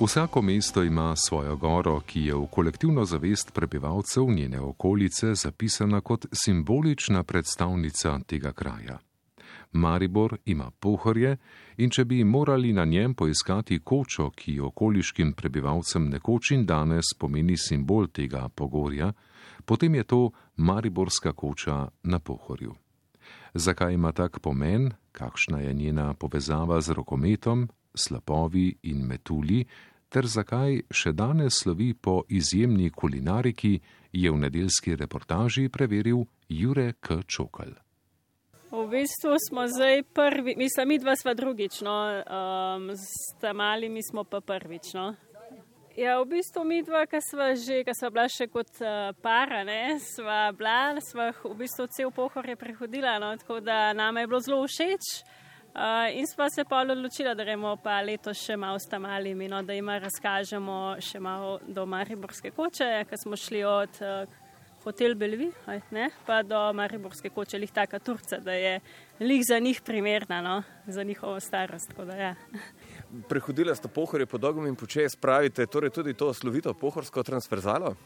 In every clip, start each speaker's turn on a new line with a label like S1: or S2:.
S1: Vsako mesto ima svojo goro, ki je v kolektivno zavest prebivalcev njene okolice zapisana kot simbolična predstavnica tega kraja. Maribor ima pohorje in če bi morali na njem poiskati kočo, ki okoliškim prebivalcem nekoč in danes pomeni simbol tega pogorja, potem je to Mariborska koča na pohorju. Zakaj ima tak pomen, kakšna je njena povezava z rokometom, slapovi in metulji, ter zakaj še danes slovi po izjemni kulinariki, je v nedeljski reportaži preveril Jure K. Čokal.
S2: V bistvu smo zdaj prvi, mislim, mi dva sva drugič, no, um, s tem malimi smo pa prvič. No. Ja, v bistvu mi dva, ki sva že, ki sva bila še kot uh, para, ne, sva bila, sva v bistvu cel pohor je prehodila, no, tako da nama je bilo zelo všeč. Uh, in sva se pa odločila, da gremo pa letos še malo s tam malimi, no, da jim razkažemo še malo do Mariborske koče, ker smo šli od uh, hotel Belvi, ne, pa do Mariborske koče, lih taka Turca, da je lih za njih primerna, no, za njihovo starost. Da, ja.
S3: Prehodila ste pohorje po dolgem in počes, pravite, torej tudi to slovito pohorsko transverzalo?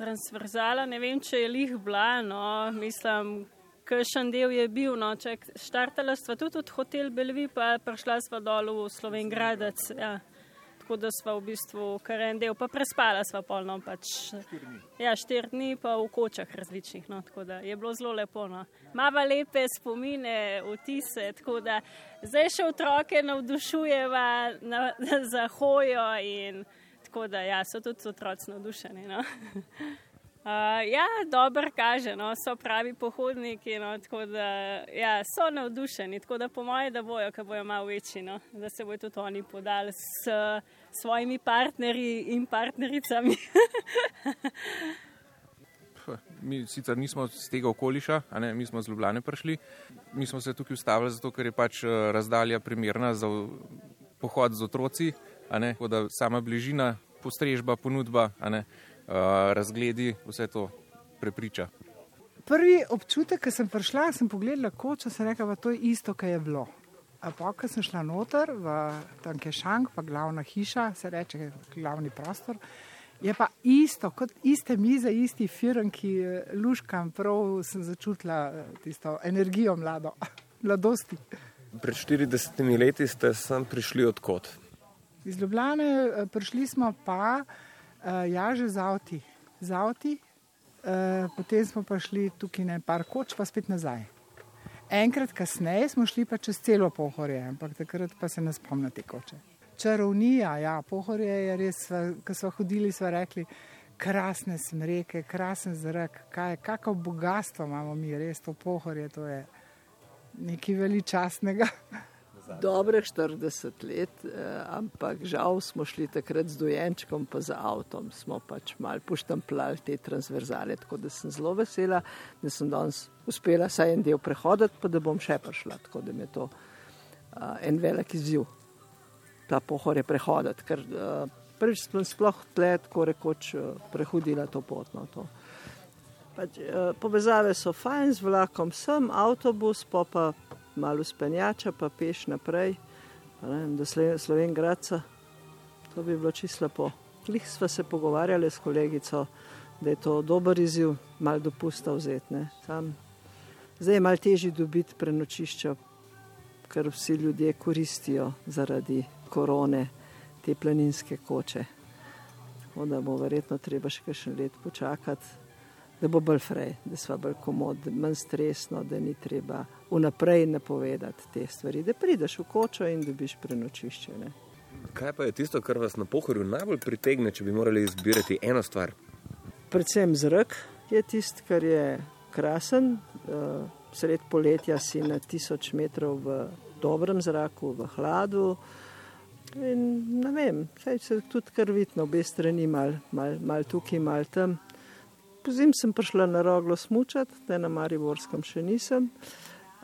S2: Transverzala, ne vem, če je lih bila, no, mislim, kakšen del je bil, no, če štartala sva tudi od hotel Belvi, pa prišla sva dol v Slovengradec. Ja tako da smo v bistvu kar en del, pa prespala smo polno. Pač, ja, štiri dni pa v kočah različnih, no, tako da je bilo zelo lepo. No. Mava lepe spomine, vtise, tako da zdaj še otroke navdušujeva na, za hojo in tako da ja, so tudi otroci navdušeni. No. Uh, ja, dobro kaže, no, so pravi pohodniki, no, tako da ja, so navdušeni, tako da po mojem, da bojo, ko bojo malo večji, no, da se bojo tudi oni podali s uh, svojimi partnerji in partnericami.
S4: mi sicer nismo z tega okoliša, ne, mi smo z Ljubljane prišli, mi smo se tukaj ustavili zato, ker je pač eh, razdalja primerna za pohod z otroci, ne, da sama bližina, postrežba, ponudba. Ne, razgledi, vse to prepriča.
S5: Prvi občutek, ki sem prišla, sem pogledala kočo, sem rekla, da to je isto, kar je bilo. Pa, ko sem šla noter v tanke šank, pa glavna hiša, se reče glavni prostor, je pa isto, kot iste mize, isti firm, ki luškam, prav sem začutila eh, tisto energijo mlado, mladosti.
S3: Pred 40 leti ste sem prišli odkot?
S5: Iz Ljubljane eh, prišli smo pa. Uh, ja, že z avti, z avti. Uh, potem smo pa šli tukaj na par koč, pa spet nazaj. Enkrat kasneje smo šli pa čez celo pohorje, ampak takrat pa se ne spomnite koče. Čarovnija, ja, pohorje je res, ko smo hodili, smo rekli, krasne smreke, krasen zrak, kaj, kako bogatstvo imamo mi, res to pohorje, to je nekaj veličastnega.
S6: Dobre 40 let, eh, ampak žal smo šli takrat z dojenčkom, pa z avtom. Smo pač mal poštampljali te transverzale, tako da sem zelo vesela, da sem danes uspela saj en del prehoditi, pa da bom še prišla. Tako da mi je to uh, en velik izziv, ta pohor je prehoditi, ker uh, prvič sem sploh tle, tako rekoč, uh, prehodila to pot. No, to. Pač, uh, povezave so fajn z vlakom, sem avtobus, pa pa malo spenjača, pa peš naprej, ne, do Sloven Graca. To bi bilo čisto lepo. Klih sva se pogovarjali s kolegico, da je to dober izziv, malo dopusta vzeti. Zdaj je malo težje dobiti prenočišča, ker vsi ljudje koristijo zaradi korone te planinske koče. Tako da bo verjetno treba še kakšen let počakati da bo bolj frej, da smo bolj komod, manj stresno, da ni treba vnaprej napovedati te stvari, da prideš v kočo in dobiš prenočišče. Ne.
S3: Kaj pa je tisto, kar vas na pohorju najbolj pritegne, če bi morali izbirati eno stvar?
S6: Predvsem zrak je tisto, kar je krasen. Eh, sred poletja si na tisoč metrov v dobrem zraku, v hladu. In, ne vem, se tudi kar vidno, obe strani, malo mal, mal tukaj, malo tam. Pozim sem prišla na roglo smučati, da na Mariborskem še nisem.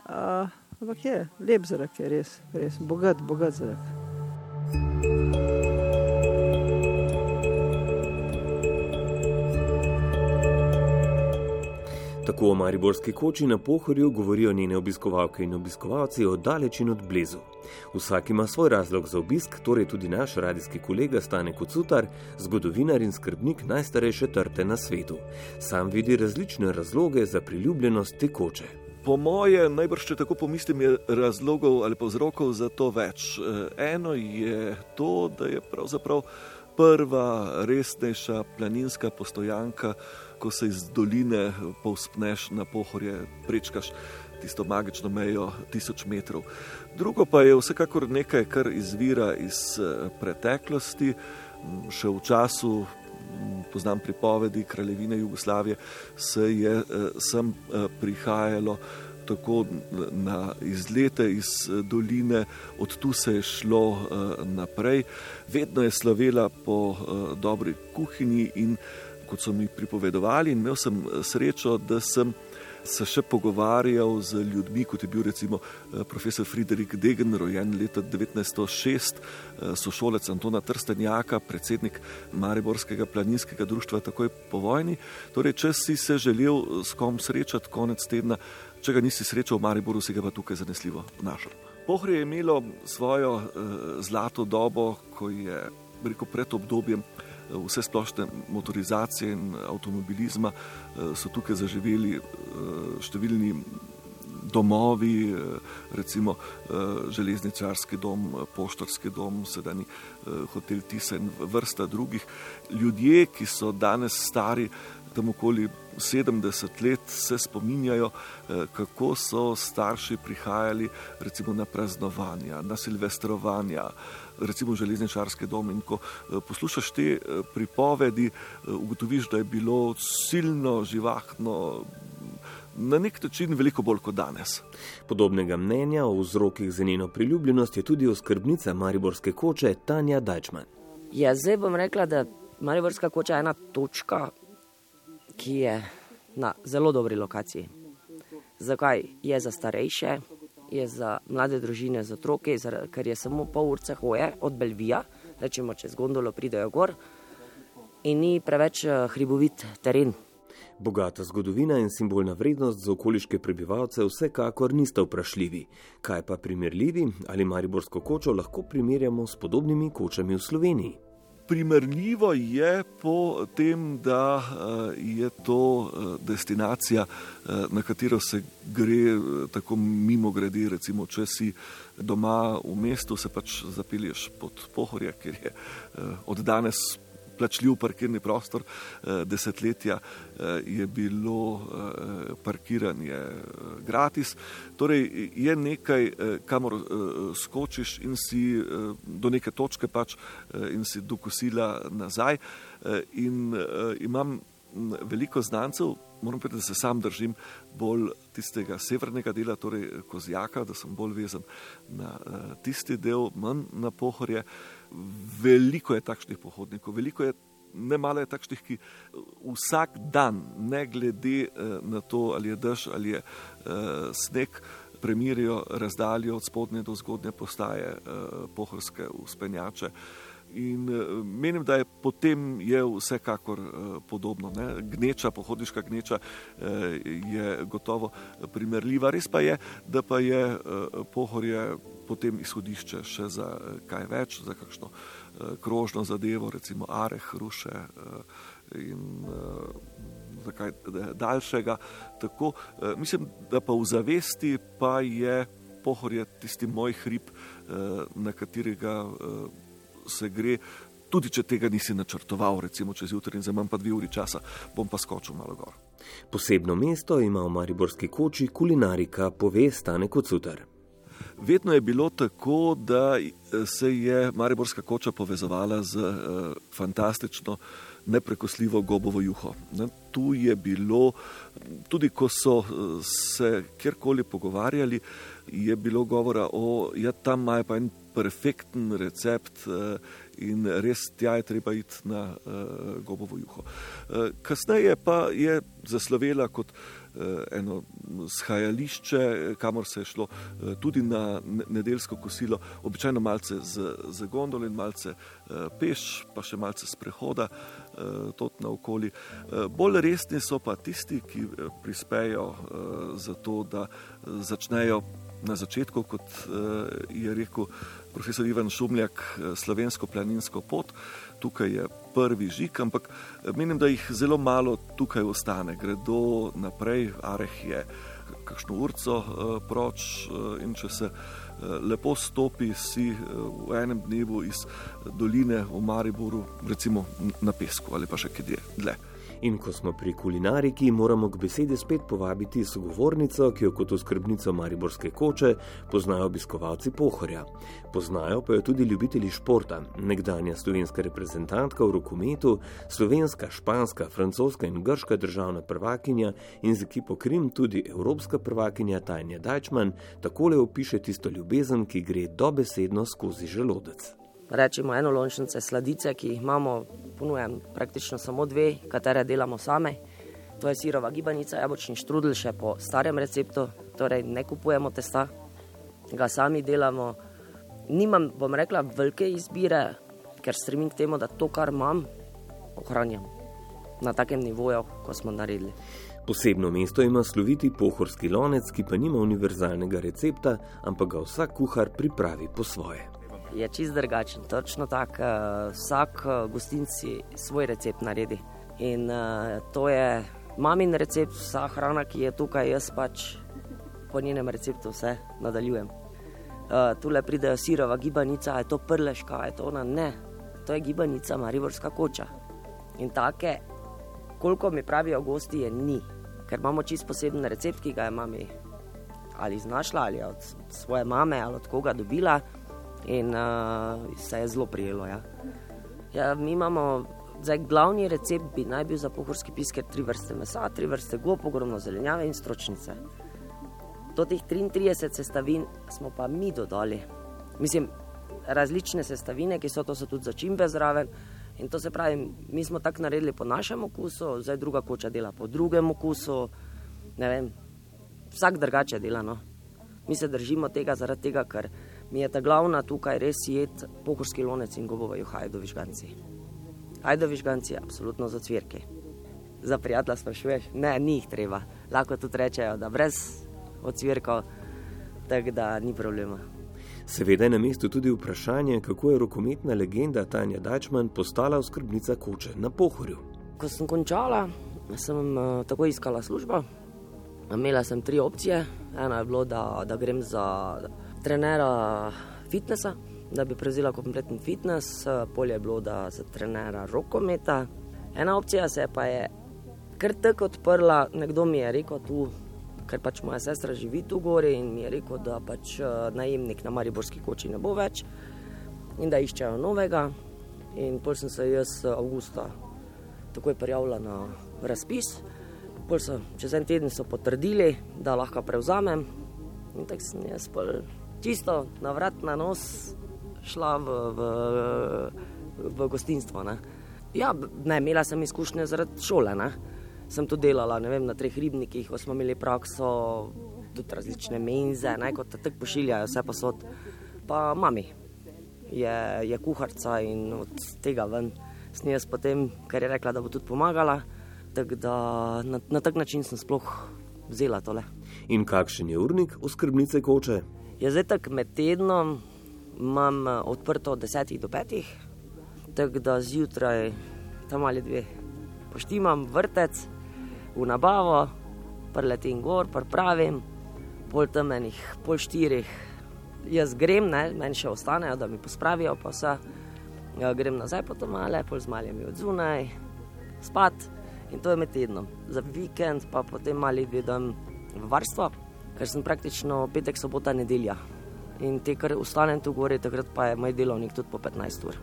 S6: Uh, ampak je, lep zrak je res, res bogat, bogat zrak.
S7: Tako o mariborski koči na pohorju govorijo njene obiskovalke in obiskovalci od daleč in od blizu. Vsak ima svoj razlog za obisk, torej tudi naš radijski kolega Stane Kocutar, zgodovinar in skrbnik najstarejše trte na svetu. Sam vidi različne razloge za priljubljenost te koče.
S8: Po moje, najbrž če tako pomislim, je razlogov ali pa vzrokov za to več. Eno je to, da je pravzaprav prva resnejša planinska postojanka, ko se iz doline povspneš na pohorje, prečkaš tisto magično mejo tisoč metrov. Drugo pa je vsekakor nekaj, kar izvira iz preteklosti, še v času. Poznam pripovedi kraljevine Jugoslavije, se je sem prihajalo tako na izlete iz doline, od tu se je šlo naprej. Vedno je slovela po dobri kuhinji in kot so mi pripovedovali, in imel sem srečo, da sem se še pogovarjal z ljudmi, kot je bil recimo profesor Friderik Degen, rojen leta 1906, sošolec Antona Trstenjaka, predsednik Mariborskega planinskega društva takoj po vojni. Torej, če si se želel s kom srečati konec tedna, če ga nisi srečal v Mariboru, si ga pa tukaj zanesljivo našel. Pohorje je imelo svojo zlato dobo, ko je rekel, pred obdobjem vse splošne motorizacije in avtomobilizma so tukaj zaživeli številni domovi, recimo železničarski dom, poštarski dom, sedajni hotel Tisa in vrsta drugih. Ljudje, ki so danes stari tam okoli 70 let, se spominjajo, kako so starši prihajali recimo na praznovanja, na silvestrovanja, recimo železničarski dom. In ko poslušaš te pripovedi, ugotoviš, da je bilo silno, živahno, na nek način veliko bolj kot danes.
S7: Podobnega mnenja o vzrokih za njeno priljubljenost je tudi oskrbnica Mariborske koče Tanja Dajčman.
S9: Ja, zdaj bom rekla, da Mariborska koča je ena točka, ki je na zelo dobri lokaciji. Zakaj? Je za starejše, je za mlade družine, za otroke, ker je samo pol urce hoje od Belvija, rečemo čez gondolo pridejo gor in ni preveč hribovit teren.
S7: Bogata zgodovina in simbolna vrednost za okoliške prebivalce vsekakor nista vprašljivi. Kaj pa primerljivi ali Mariborsko kočo lahko primerjamo s podobnimi kočami v Sloveniji?
S8: Primerljivo je po tem, da je to destinacija, na katero se gre tako mimo grede, recimo, če si doma v mestu, se pač zapelješ pod pohorje, ker je od danes plačljiv parkirni prostor. Desetletja je bilo parkiranje gratis. Torej je nekaj, kamor skočiš in si do neke točke pač in si do kosila nazaj. In imam veliko znancev, moram povedati, da se sam držim bolj tistega severnega dela, torej Kozjaka, da sem bolj vezan na tisti del, manj na pohorje. Veliko je takšnih pohodnikov, veliko je, ne malo je takšnih, ki vsak dan, ne glede na to, ali je dež ali je sneg, premirijo razdaljo od spodnje do zgodnje postaje pohorske uspenjače. In menim, da je potem je vsekakor podobno. Ne. Gneča, pohodniška gneča je gotovo primerljiva. Res pa je, da pa je pohorje potem izhodišče še za kaj več, za kakšno krožno zadevo, recimo Areh, Ruše in za kaj daljšega. Tako, mislim, da pa v zavesti pa je pohorje tisti moj hrib, na katerega se gre, tudi če tega nisi načrtoval, recimo čez jutri in za manj pa dve uri časa, bom pa skočil malo gor.
S7: Posebno mesto ima v Mariborski koči kulinarika, pove Stane Kocutar.
S8: Vedno je bilo tako, da se je Mariborska koča povezovala z fantastično, neprekosljivo gobovo juho. Tu je bilo, tudi ko so se kjerkoli pogovarjali, je bilo govora o, ja, tam imajo pa en perfekten recept in res tja je treba iti na gobovo juho. Kasneje pa je zaslovela kot eno shajališče, kamor se je šlo tudi na nedeljsko kosilo, običajno malce z, z gondol in malce peš, pa še malce sprehoda. Tot na okoli. Bolj resni so pa tisti, ki prispejo za to, da začnejo na začetku, kot je rekel profesor Ivan Šumljak, slovensko planinsko pot tukaj je prvi žig, ampak eh, menim, da jih zelo malo tukaj ostane. Gredo naprej, Areh je kakšno urco proč in če se lepo stopi, si v enem dnevu iz doline v Mariboru, recimo na pesku ali pa še kje dlje.
S7: In ko smo pri kulinariki, moramo k besedi spet povabiti sogovornico, ki jo kot oskrbnico Mariborske koče poznajo obiskovalci Pohorja. Poznajo pa jo tudi ljubitelji športa, nekdanja slovenska reprezentantka v rokometu, slovenska, španska, francoska in grška državna prvakinja in z ekipo Krim tudi evropska prvakinja Tajnja Dajčman, takole opiše tisto ljubezen, ki gre dobesedno skozi želodec
S9: rečemo eno lončnice sladice, ki jih imamo, ponujam praktično samo dve, katere delamo same. To je sirova gibanica, jabolčni štrudel še po starem receptu, torej ne kupujemo testa, ga sami delamo. Nimam, bom rekla, velike izbire, ker stremim k temu, da to, kar imam, ohranjam na takem nivoju, kot smo naredili.
S7: Posebno mesto ima sloviti pohorski lonec, ki pa nima univerzalnega recepta, ampak ga vsak kuhar pripravi po svoje
S9: je čist drugačen. Točno tako, uh, vsak uh, gostinci svoj recept naredi. In uh, to je mamin recept, vsa hrana, ki je tukaj, jaz pač po njenem receptu vse nadaljujem. Tule pridejo sirova gibanica, je to prleška, je to ona ne. To je gibanica Mariborska koča. In take, koliko mi pravijo gosti, je ni, ker imamo čist poseben recept, ki ga je mami ali znašla, ali od svoje mame, ali od koga dobila in uh, se je zelo prijelo. Ja. Ja, mi imamo zdaj glavni recept, bi naj bil za pohorski pisker tri vrste mesa, tri vrste gob, ogromno zelenjave in stročnice. Do teh 33 sestavin smo pa mi dodali. Mislim, različne sestavine, ki so to so tudi začimbe zraven. In to se pravi, mi smo tako naredili po našem okusu, zdaj druga koča dela po drugem okusu. Vem, vsak drugače dela. No. Mi se držimo tega zaradi tega, ker mi je ta glavna tukaj res jed pohorski lonec in gobovajo hajdovi žganci. Hajdovi žganci je absolutno za cvirke. Za prijatelja sprašuješ, ne, ni jih treba. Lahko tudi rečejo, da brez ocvirkov, tako da ni problema.
S7: Seveda je na mestu tudi vprašanje, kako je rokometna legenda Tanja Dačman postala oskrbnica koče na pohorju.
S9: Ko sem končala, sem uh, takoj iskala službo. Imela sem tri opcije. Ena je bilo, da, da grem za trenera fitnesa, da bi prevzela kompleten fitness, polje je bilo, da za trenera rokometa. Ena opcija se pa je kar tako odprla, nekdo mi je rekel tu, ker pač moja sestra živi tu gori in mi je rekel, da pač najemnik na Mariborski koči ne bo več in da iščejo novega. In pol sem se jaz avgusta takoj prijavila na razpis. Pol so čez en teden potrdili, da lahko prevzamem. In tako sem jaz pol čisto na vrat na nos šla v, v, v gostinstvo. Ne. Ja, ne, imela sem izkušnje zaradi šole. Ne. Sem to delala vem, na treh ribnikih, ko smo imeli prakso, tudi različne menze, ne, kot te tako pošiljajo, vse posod. Pa mami je, je kuharica in od tega ven jaz potem, ker je rekla, da bo tudi pomagala. Tak da, na, na tak način sem sploh vzela tole.
S7: In kakšen je urnik oskrbnice koče?
S9: Je zdaj tako med tednom, imam eh, odprto od 10 do 5, tako da zjutraj tam ali dve poštimam vrtec v nabavo, preletim gor, pravim, pol temenih, pol štirih. Jaz grem, ne, meni še ostanejo, da mi pospravijo, pa se ja, grem nazaj po to male, pol z malimi od zunaj, spat in to je med tednom. Za vikend pa potem mali vidim v varstvo ker sem praktično petek, sobota, nedelja. In te, kar ostanem tu gori, takrat pa je moj delovnik tudi po 15 ur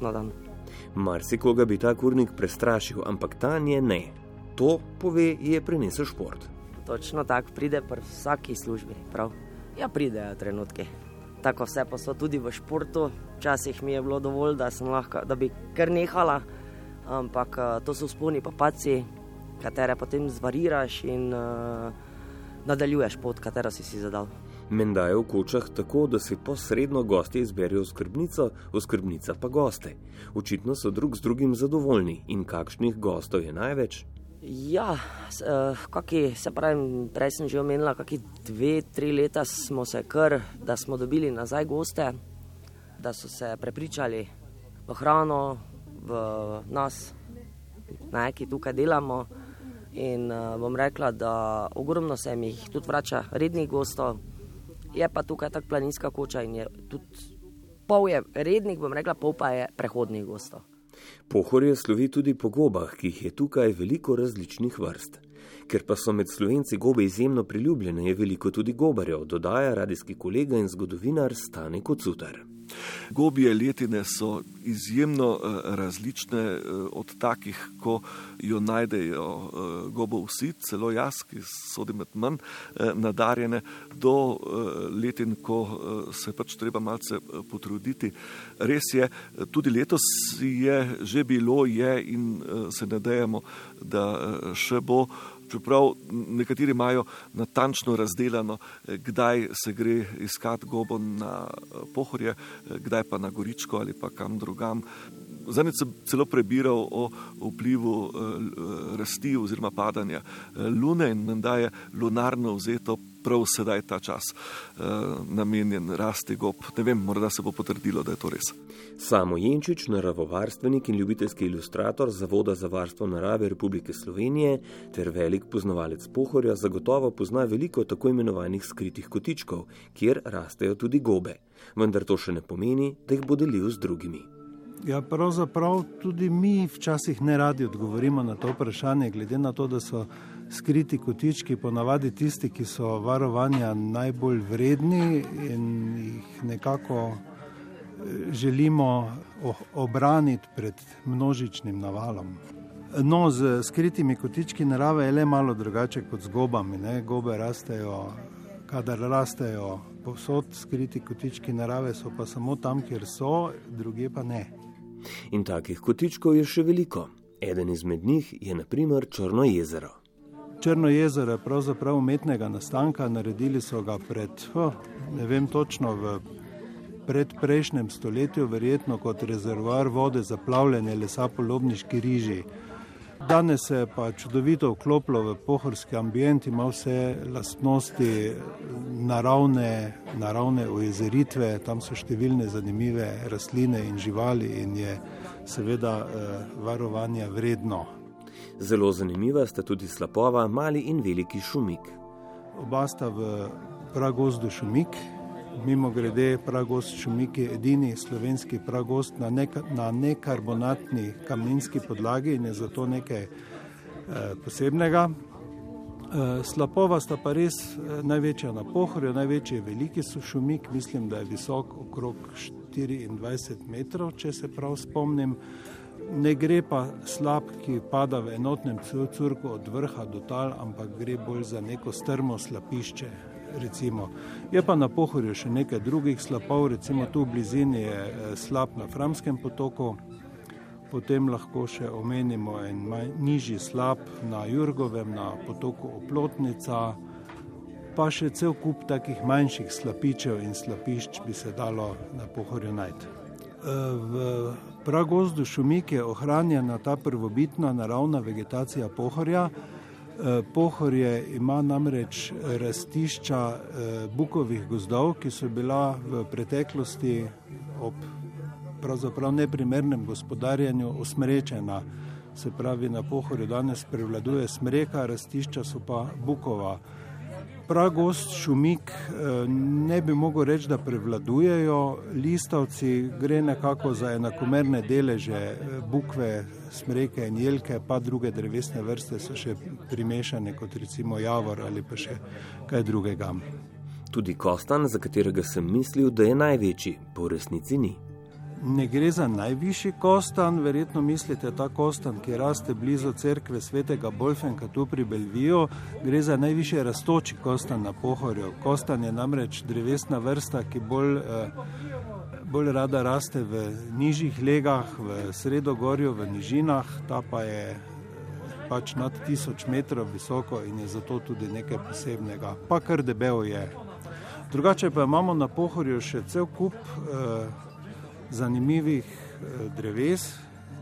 S9: na dan.
S7: Marsikoga bi ta kurnik prestrašil, ampak ta nje ne. To, pove, je prinesel šport.
S9: Točno tako pride pri vsaki službi. Prav. Ja, pridejo trenutki. Tako vse pa so tudi v športu. Včasih mi je bilo dovolj, da, lahko, da bi kar nehala, ampak to so sponi pa paci, katere potem zvariraš in uh, nadaljuješ pot, katero si si zadal.
S7: Menda je v kočah tako, da si posredno gosti izberijo skrbnico, oskrbnica pa goste. Očitno so drug z drugim zadovoljni in kakšnih gostov je največ.
S9: Ja, uh, kaki, se pravi, prej sem že omenila, da dve, tri leta smo se kar, da smo dobili nazaj goste, da so se prepričali v hrano, v nas, ne, ki tukaj delamo. In uh, bom rekla, da ogromno se mi jih tudi vrača, rednih gostov, je pa tukaj tako planinska koča in je tudi pol je rednih, bom rekla, pol pa je prehodnih gostov.
S7: Pohorje slovi tudi po gobah, ki jih je tukaj veliko različnih vrst. Ker pa so med slovenci gobe izjemno priljubljene, je veliko tudi gobarjev, dodaja radijski kolega in zgodovinar Stane Kocutar.
S8: Gobije letine so izjemno uh, različne uh, od takih, ko jo najdejo uh, gobo vsi, celo jaz, ki sodim med manj nadarjene, do letin, ko se pač treba malce potruditi. Res je, tudi letos je že bilo, je in se nadejamo, da še bo čeprav nekateri imajo natančno razdeljeno, eh, kdaj se gre iskat gobo na eh, pohorje, eh, kdaj pa na goričko ali pa kam drugam. Zadnjič sem celo prebiral o vplivu rasti oziroma padanja lune in menda je lunarno vzeto prav sedaj ta čas namenjen rasti gob. Ne vem, morda se bo potrdilo, da je to res.
S7: Samo Jenčič, naravovarstvenik in ljubiteljski ilustrator Zavoda za varstvo narave Republike Slovenije ter velik poznavalec pohorja, zagotovo pozna veliko tako imenovanih skritih kotičkov, kjer rastejo tudi gobe. Vendar to še ne pomeni, da jih bo delil z drugimi.
S10: Ja, pravzaprav tudi mi včasih ne radi odgovorimo na to vprašanje, glede na to, da so skriti kotički ponavadi tisti, ki so varovanja najbolj vredni in jih nekako želimo obraniti pred množičnim navalom. No, z skritimi kotički narave je le malo drugače kot z gobami. Ne? Gobe rastejo, kadar rastejo povsod, skriti kotički narave so pa samo tam, kjer so, druge pa ne.
S7: In takih kotičkov je še veliko. Eden izmed njih je naprimer Črno jezero.
S10: Črno jezero je pravzaprav umetnega nastanka, naredili so ga pred, oh, ne vem točno, v predprejšnjem stoletju, verjetno kot rezervoar vode za plavljanje lesa po lobniški riži. Danes se je pa čudovito vklopilo v pohorski ambient, ima vse lastnosti naravne, naravne ojezeritve, tam so številne zanimive rastline in živali in je seveda eh, varovanja vredno.
S7: Zelo zanimiva sta tudi slapova, mali in veliki šumik.
S10: Oba sta v pragozdu šumik, Mimo grede, pragost Šumik je edini slovenski pragost na, neka, na nekarbonatni kamninski podlagi in je zato nekaj eh, posebnega. Eh, slapova sta pa res eh, največja na pohorju, največji je veliki Šumik, mislim, da je visok okrog 24 metrov, če se prav spomnim. Ne gre pa slab, ki pada v enotnem curku od vrha do tal, ampak gre bolj za neko strmo slapišče, recimo. Je pa na pohorju še nekaj drugih slapov, recimo tu v blizini je eh, slab na Framskem potoku, potem lahko še omenimo en nižji slab na Jurgovem, na potoku Oplotnica, pa še cel kup takih manjših slapičev in slapišč bi se dalo na pohorju najti. Eh, v pragozdu Šumik je ohranjena ta prvobitna naravna vegetacija pohorja, Eh, Pohorje ima namreč rastišča eh, bukovih gozdov, ki so bila v preteklosti ob pravzaprav neprimernem gospodarjenju osmrečena. Se pravi, na pohorju danes prevladuje smreka, rastišča so pa bukova pragost, šumik, eh, ne bi mogel reči, da prevladujejo, listavci gre nekako za enakomerne deleže, eh, bukve, smreke in jelke, pa druge drevesne vrste so še primešane, kot recimo javor ali pa še kaj drugega.
S7: Tudi kostan, za katerega sem mislil, da je največji, po resnici ni
S10: ne gre za najvišji kostan, verjetno mislite ta kostan, ki raste blizu cerkve svetega Bolfenka tu pri Belviju, gre za najvišji rastoči kostan na pohorju. Kostan je namreč drevesna vrsta, ki bolj, eh, bolj rada raste v nižjih legah, v sredogorju, v nižinah, ta pa je pač nad 1000 metrov visoko in je zato tudi nekaj posebnega, pa kar debel je. Drugače pa imamo na pohorju še cel kup eh, zanimivih eh, dreves.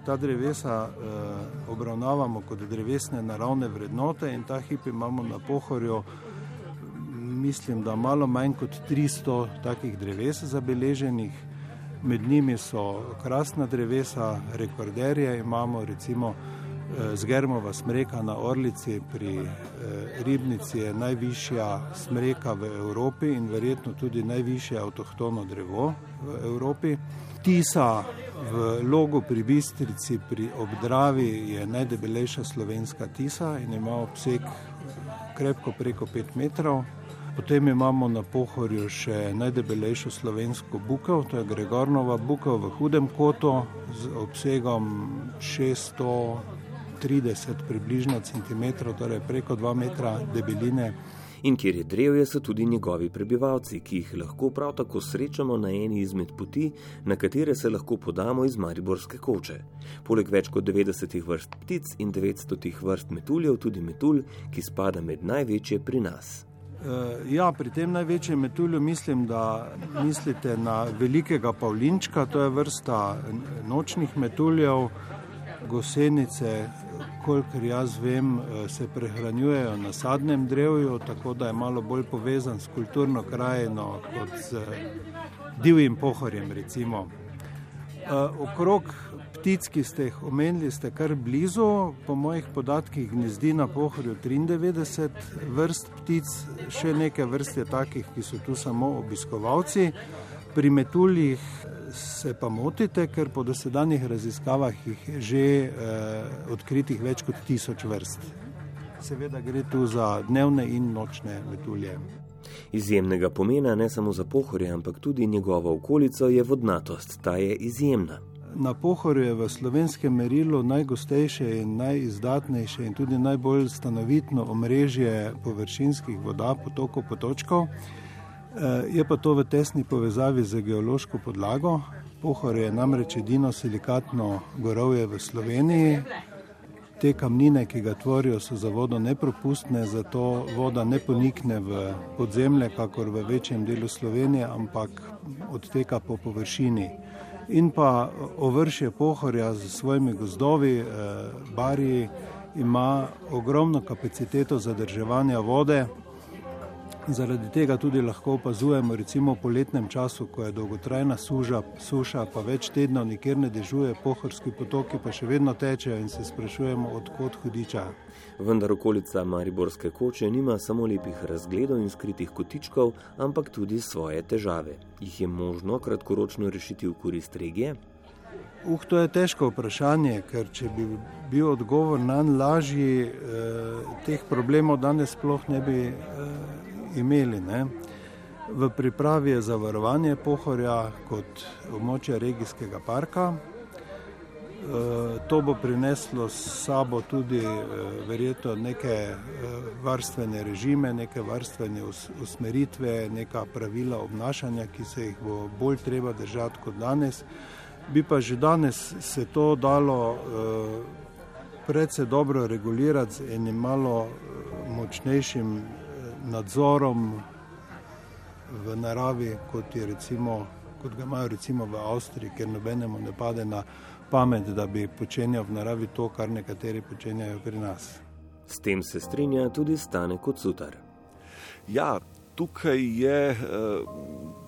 S10: Ta drevesa eh, obravnavamo kot drevesne naravne vrednote in ta hip imamo na pohorju, mislim, da malo manj kot 300 takih dreves zabeleženih. Med njimi so krasna drevesa, rekorderje imamo recimo eh, zgermova smreka na Orlici pri Ribnici je najvišja smreka v Evropi in verjetno tudi najvišje avtohtono drevo v Evropi. Tisa v logu pri Bistrici pri Obdravi je najdebelejša slovenska tisa in ima obseg krepko preko 5 metrov. Potem imamo na pohorju še najdebelejšo slovensko bukev, to je Gregornova bukev v hudem kotu z obsegom 630 približno centimetrov, torej preko 2 metra debeline.
S7: In kjer je drevje, so tudi njegovi prebivalci, ki jih lahko prav tako srečamo na eni izmed poti, na katere se lahko podamo iz Mariborske koče. Poleg več kot 90 vrst ptic in 900 vrst metuljev, tudi metulj, ki spada med največje pri nas.
S10: Eh, ja, pri tem največjem metulju mislim, da mislite na velikega pavlinčka, to je vrsta nočnih metuljev, gosenice, kolikor jaz vem, eh, se prehranjujejo na sadnem drevju, tako da je malo bolj povezan s kulturno krajino kot z divjim pohorjem. Recimo. Eh, okrog ptic, ki ste jih omenili, ste kar blizu. Po mojih podatkih gnezdi na pohorju 93 vrst ptic, še nekaj vrst je takih, ki so tu samo obiskovalci. Pri metuljih se pa motite, ker po dosedanjih raziskavah jih je že eh, odkritih več kot tisoč vrst. Seveda gre tu za dnevne in nočne metulje.
S7: Izjemnega pomena ne samo za pohorje, ampak tudi njegovo okolico je vodnatost. Ta je izjemna.
S10: Na pohorju je v slovenskem merilu najgostejše in najizdatnejše in tudi najbolj stanovitno omrežje površinskih voda, potokov, potočkov. Eh, je pa to v tesni povezavi z geološko podlago. Pohor je namreč edino silikatno gorovje v Sloveniji. Te kamnine, ki ga tvorijo, so za vodo nepropustne, zato voda ne ponikne v podzemlje, kakor v večjem delu Slovenije, ampak odteka po površini in pa ovršje pohorja z svojimi gozdovi, eh, barji, ima ogromno kapaciteto zadrževanja vode. Zaradi tega tudi lahko opazujemo, recimo v poletnem času, ko je dolgotrajna suža, suša, pa več tednov nikjer ne dežuje, pohorski potoki pa še vedno tečejo in se sprašujemo, odkot hudiča.
S7: Vendar okolica Mariborske koče nima samo lepih razgledov in skritih kotičkov, ampak tudi svoje težave. Jih je možno kratkoročno rešiti v korist regije?
S10: Uh, to je težko vprašanje, ker če bi bil odgovor na lažji, eh, teh problemov danes sploh ne bi eh, imeli. Ne? V pripravi je zavarovanje pohorja kot območja regijskega parka. Eh, to bo prineslo s sabo tudi eh, verjetno neke eh, varstvene režime, neke varstvene usmeritve, neka pravila obnašanja, ki se jih bo bolj treba držati kot danes. Bi pa že danes se to dalo predvsej dobro regulirati z enim malo močnejšim nadzorom v naravi, kot, recimo, kot ga imajo recimo v Avstriji, ker nobenemu ne pade na pamet, da bi počenjal v naravi to, kar nekateri počenjajo pri nas.
S7: S tem se strinja tudi stane kot sutar.
S8: Ja, tukaj je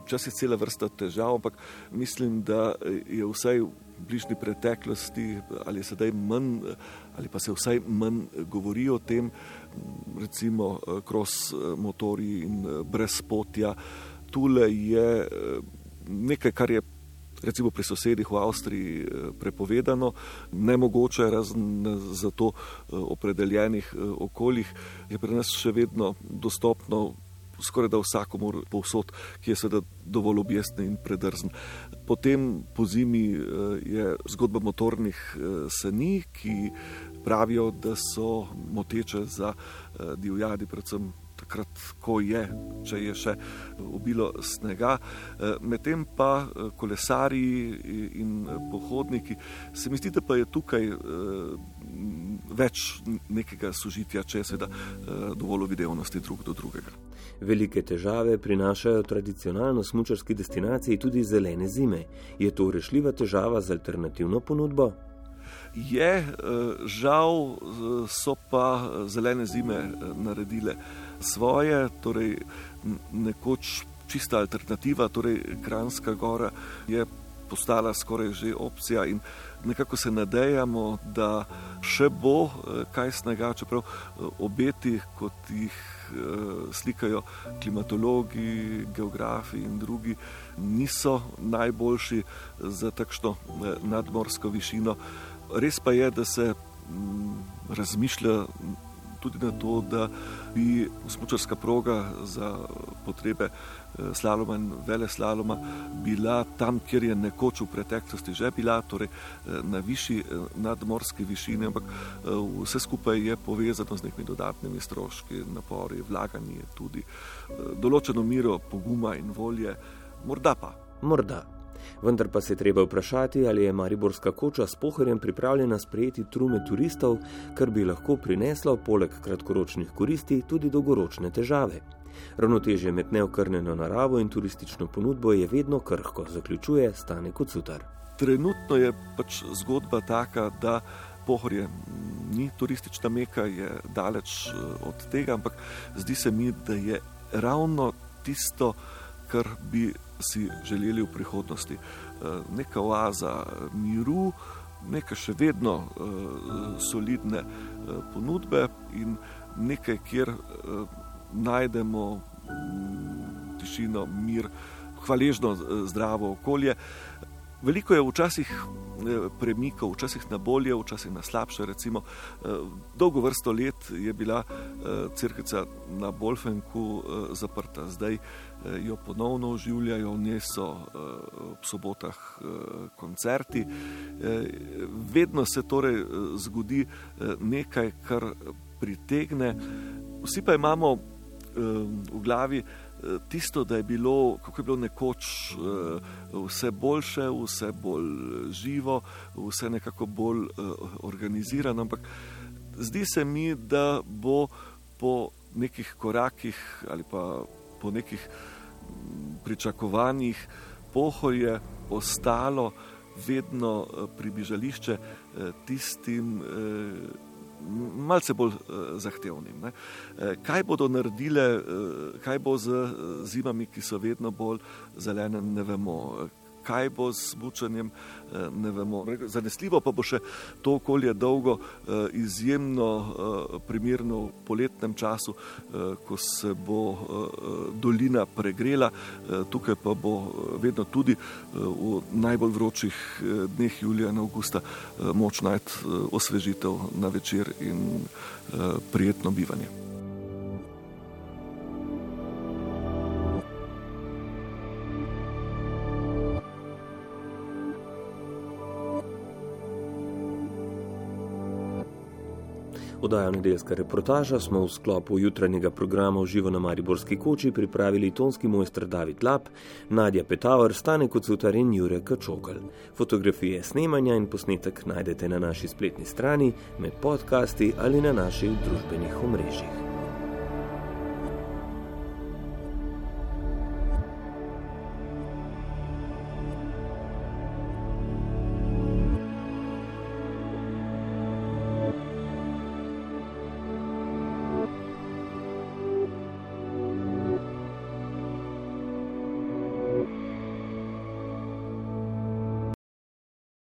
S8: včasih cela vrsta težav, ampak mislim, da je vsaj bližnji preteklosti ali sedaj manj, ali pa se vsaj manj govori o tem, recimo kros motori in brezpotja. Tule je nekaj, kar je recimo pri sosedih v Avstriji eh, prepovedano, nemogoče razen za to eh, opredeljenih eh, okoljih, je pri nas še vedno dostopno skoraj da vsakomur povsod, ki je seveda dovolj objestni in predrzen. Potem po zimi je zgodba motornih seni, ki pravijo, da so moteče za divjadi, predvsem takrat, ko je, če je še obilo snega. Eh, medtem pa eh, kolesari in pohodniki, se mi zdi, da pa je tukaj eh, več nekega sožitja, če seveda dovolj videvnosti drug do drugega.
S7: Velike težave prinašajo tradicionalno smučarski destinaciji tudi zelene zime. Je to rešljiva težava z alternativno ponudbo?
S8: Je, žal so pa zelene zime naredile svoje, torej nekoč čista alternativa, torej Kranska gora je postala skoraj že opcija in nekako se nadejamo, da še bo kaj snega, čeprav obeti, kot jih slikajo klimatologi, geografi in drugi, niso najboljši za takšno nadmorsko višino. Res pa je, da se razmišlja tudi na to, da bi smočarska proga za potrebe eh, slaloma in vele slaloma bila tam, kjer je nekoč v preteklosti že bila, torej eh, na višji eh, nadmorski višini, ampak vse skupaj je povezano z nekimi dodatnimi stroški, napori, vlaganje tudi določeno miro poguma in volje, morda pa.
S7: Morda. Vendar pa se treba vprašati, ali je Mariborska koča s pohorjem pripravljena sprejeti trume turistov, kar bi lahko prineslo poleg kratkoročnih koristi tudi dolgoročne težave. Ravnotežje med neokrnjeno naravo in turistično ponudbo je vedno krhko, zaključuje Stane Kocutar.
S8: Trenutno je pač zgodba taka, da pohorje ni turistična meka, je daleč eh, od tega, ampak zdi se mi, da je ravno tisto, kar bi si želeli v prihodnosti. Eh, neka oaza miru, nekaj še vedno eh, solidne eh, ponudbe in nekaj, kjer najdemo mm, tišino, mir, hvaležno zdravo okolje. Veliko je včasih eh, premikov, včasih na bolje, včasih na slabše. Recimo, eh, dolgo vrsto let je bila eh, crkvica na Bolfenku zaprta, zdaj jo ponovno oživljajo, v njej so ob sobotah koncerti. Vedno se torej zgodi nekaj, kar pritegne. Vsi pa imamo v glavi tisto, da je bilo, kako je bilo nekoč eh, vse boljše, vse bolj živo, vse nekako bolj eh, organizirano. Ampak zdi se mi, da bo po nekih korakih ali pa po nekih mm, pričakovanjih pohorje ostalo vedno eh, približališče tistim malce bolj uh, zahtevnim. Ne. Eh, kaj bodo naredile, uh, kaj bo z zimami, ki so vedno bolj zelene, ne vemo kaj bo s smučanjem, eh, ne vemo. Zanesljivo pa bo še to okolje dolgo, eh, izjemno eh, primerno v poletnem času, ko se bo dolina pregrela, tukaj pa bo vedno tudi v najbolj vročih dneh julija in avgusta moč najti osvežitev na večer in prijetno bivanje.
S7: Oddajo nedeljska reportaža smo v sklopu jutranjega programa v živo na Mariborski koči pripravili tonski mojster David Lap, Nadja Petauer, Stane Kocutar in Jure Kačokal. Fotografije snemanja in posnetek najdete na naši spletni strani, med podcasti ali na naših družbenih omrežjih.